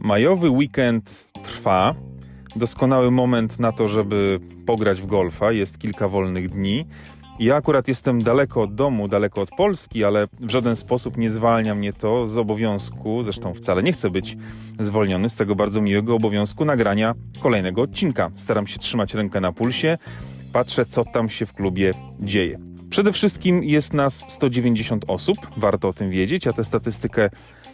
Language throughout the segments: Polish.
Majowy weekend trwa. Doskonały moment na to, żeby pograć w golfa. Jest kilka wolnych dni. Ja akurat jestem daleko od domu, daleko od Polski, ale w żaden sposób nie zwalnia mnie to z obowiązku, zresztą wcale nie chcę być zwolniony z tego bardzo miłego obowiązku nagrania kolejnego odcinka. Staram się trzymać rękę na pulsie, patrzę co tam się w klubie dzieje. Przede wszystkim jest nas 190 osób, warto o tym wiedzieć. Ja tę statystykę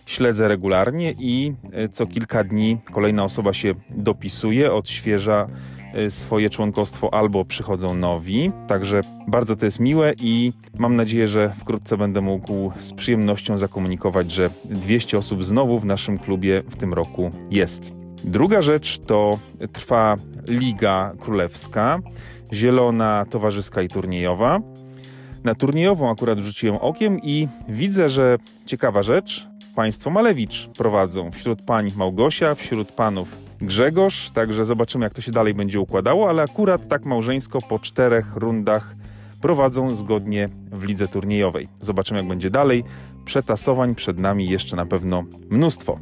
śledzę regularnie i e, co kilka dni kolejna osoba się dopisuje, odświeża e, swoje członkostwo albo przychodzą nowi. Także bardzo to jest miłe i mam nadzieję, że wkrótce będę mógł z przyjemnością zakomunikować, że 200 osób znowu w naszym klubie w tym roku jest. Druga rzecz to trwa Liga Królewska, zielona, towarzyska i turniejowa. Na turniejową akurat rzuciłem okiem i widzę, że ciekawa rzecz, państwo Malewicz prowadzą. Wśród pań Małgosia, wśród panów Grzegorz, także zobaczymy jak to się dalej będzie układało, ale akurat tak małżeńsko po czterech rundach prowadzą zgodnie w lidze turniejowej. Zobaczymy jak będzie dalej. Przetasowań przed nami jeszcze na pewno mnóstwo.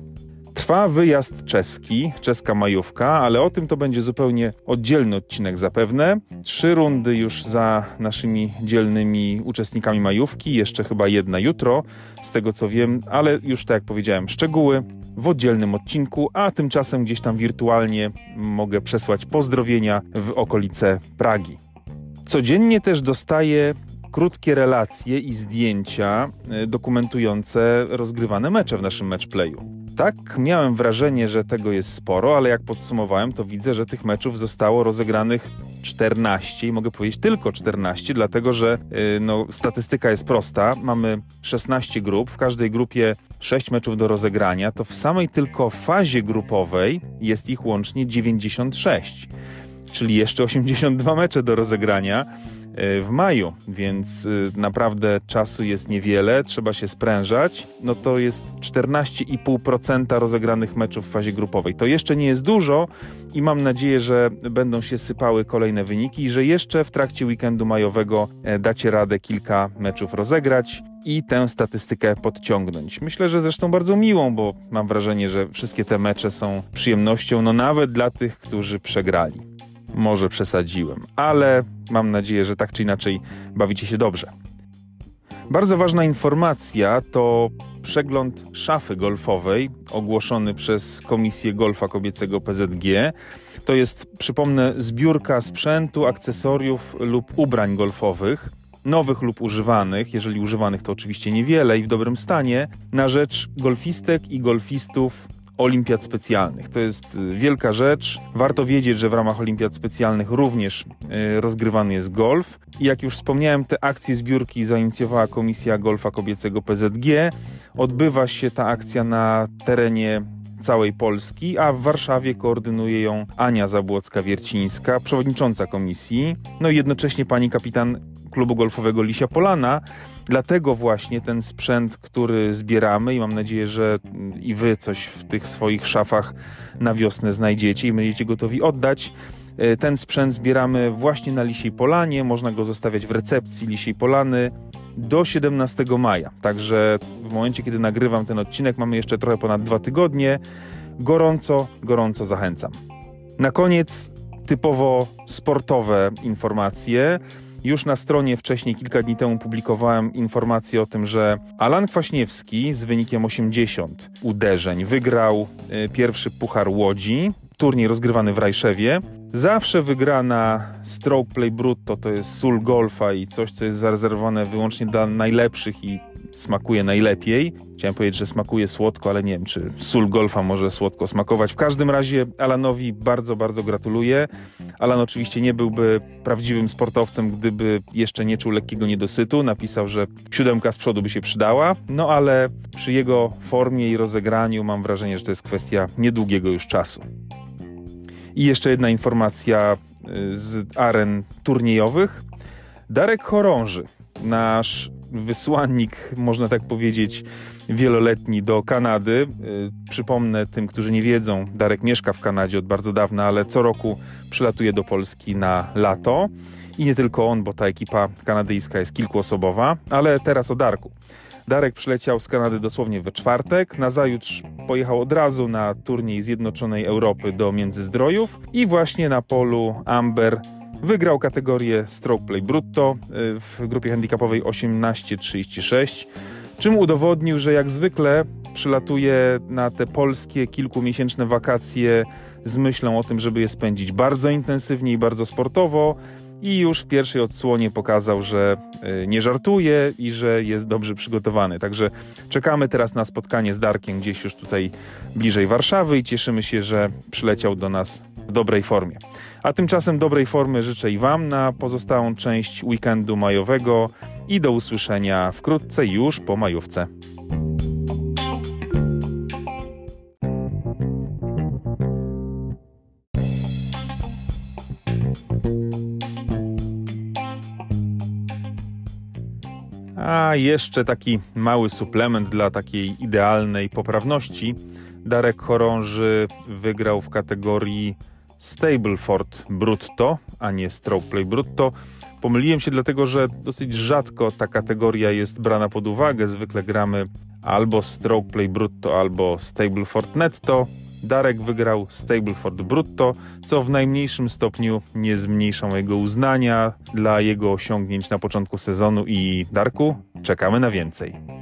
Trwa wyjazd czeski, czeska majówka, ale o tym to będzie zupełnie oddzielny odcinek zapewne. Trzy rundy już za naszymi dzielnymi uczestnikami majówki, jeszcze chyba jedna jutro, z tego co wiem, ale już tak jak powiedziałem, szczegóły w oddzielnym odcinku, a tymczasem gdzieś tam wirtualnie mogę przesłać pozdrowienia w okolice Pragi. Codziennie też dostaję krótkie relacje i zdjęcia e, dokumentujące rozgrywane mecze w naszym matchplayu tak miałem wrażenie, że tego jest sporo, ale jak podsumowałem, to widzę, że tych meczów zostało rozegranych 14 i mogę powiedzieć tylko 14, dlatego że yy, no, statystyka jest prosta. Mamy 16 grup, w każdej grupie 6 meczów do rozegrania, to w samej tylko fazie grupowej jest ich łącznie 96 czyli jeszcze 82 mecze do rozegrania w maju, więc e, naprawdę czasu jest niewiele, trzeba się sprężać. No to jest 14,5% rozegranych meczów w fazie grupowej. To jeszcze nie jest dużo i mam nadzieję, że będą się sypały kolejne wyniki i że jeszcze w trakcie weekendu majowego e, dacie radę kilka meczów rozegrać i tę statystykę podciągnąć. Myślę, że zresztą bardzo miłą, bo mam wrażenie, że wszystkie te mecze są przyjemnością, no nawet dla tych, którzy przegrali. Może przesadziłem, ale mam nadzieję, że tak czy inaczej bawicie się dobrze. Bardzo ważna informacja to przegląd szafy golfowej ogłoszony przez Komisję Golfa Kobiecego PZG. To jest, przypomnę, zbiórka sprzętu, akcesoriów lub ubrań golfowych, nowych lub używanych, jeżeli używanych to oczywiście niewiele i w dobrym stanie, na rzecz golfistek i golfistów olimpiad specjalnych. To jest y, wielka rzecz. Warto wiedzieć, że w ramach olimpiad specjalnych również y, rozgrywany jest golf. Jak już wspomniałem, te akcje zbiórki zainicjowała Komisja Golfa Kobiecego PZG. Odbywa się ta akcja na terenie całej Polski, a w Warszawie koordynuje ją Ania Zabłocka-Wiercińska, przewodnicząca komisji, no i jednocześnie pani kapitan klubu golfowego Lisia Polana. Dlatego właśnie ten sprzęt, który zbieramy i mam nadzieję, że i wy coś w tych swoich szafach na wiosnę znajdziecie i będziecie gotowi oddać. E, ten sprzęt zbieramy właśnie na Lisiej Polanie, można go zostawiać w recepcji Lisiej Polany do 17 maja. Także w momencie, kiedy nagrywam ten odcinek, mamy jeszcze trochę ponad dwa tygodnie. Gorąco, gorąco zachęcam. Na koniec typowo sportowe informacje. Już na stronie wcześniej, kilka dni temu, publikowałem informację o tym, że Alan Kwaśniewski z wynikiem 80 uderzeń wygrał y, pierwszy Puchar Łodzi, turniej rozgrywany w Rajszewie. Zawsze wygrana stroke play brutto to jest sól golfa i coś, co jest zarezerwowane wyłącznie dla najlepszych i smakuje najlepiej. Chciałem powiedzieć, że smakuje słodko, ale nie wiem, czy sól golfa może słodko smakować. W każdym razie Alanowi bardzo, bardzo gratuluję. Alan oczywiście nie byłby prawdziwym sportowcem, gdyby jeszcze nie czuł lekkiego niedosytu. Napisał, że siódemka z przodu by się przydała, no ale przy jego formie i rozegraniu mam wrażenie, że to jest kwestia niedługiego już czasu. I jeszcze jedna informacja y, z aren turniejowych. Darek Chorąży, nasz wysłannik, można tak powiedzieć, wieloletni do Kanady. Y, przypomnę tym, którzy nie wiedzą, Darek mieszka w Kanadzie od bardzo dawna, ale co roku przylatuje do Polski na lato. I nie tylko on, bo ta ekipa kanadyjska jest kilkuosobowa, ale teraz o Darku. Darek przyleciał z Kanady dosłownie we czwartek. Nazajutrz pojechał od razu na turniej Zjednoczonej Europy do Międzyzdrojów i właśnie na polu Amber wygrał kategorię Stroke Play Brutto y, w grupie handicapowej 18-36, czym udowodnił, że jak zwykle przylatuje na te polskie kilkumiesięczne wakacje z myślą o tym, żeby je spędzić bardzo intensywnie i bardzo sportowo i już w pierwszej odsłonie pokazał, że y, nie żartuje i że jest dobrze przygotowany. Także czekamy teraz na spotkanie z Darkiem gdzieś już tutaj bliżej Warszawy i cieszymy się, że przyleciał do nas w dobrej formie. A tymczasem dobrej formy życzę i Wam na pozostałą część weekendu majowego i do usłyszenia wkrótce już po majówce. A jeszcze taki mały suplement dla takiej idealnej poprawności. Darek Chorąży wygrał w kategorii Stableford Brutto, a nie Strokeplay Brutto. Pomyliłem się dlatego, że dosyć rzadko ta kategoria jest brana pod uwagę. Zwykle gramy albo Strokeplay Brutto, albo Stableford Netto. Darek wygrał Stableford Brutto, co w najmniejszym stopniu nie zmniejsza mojego uznania dla jego osiągnięć na początku sezonu i Darku, czekamy na więcej.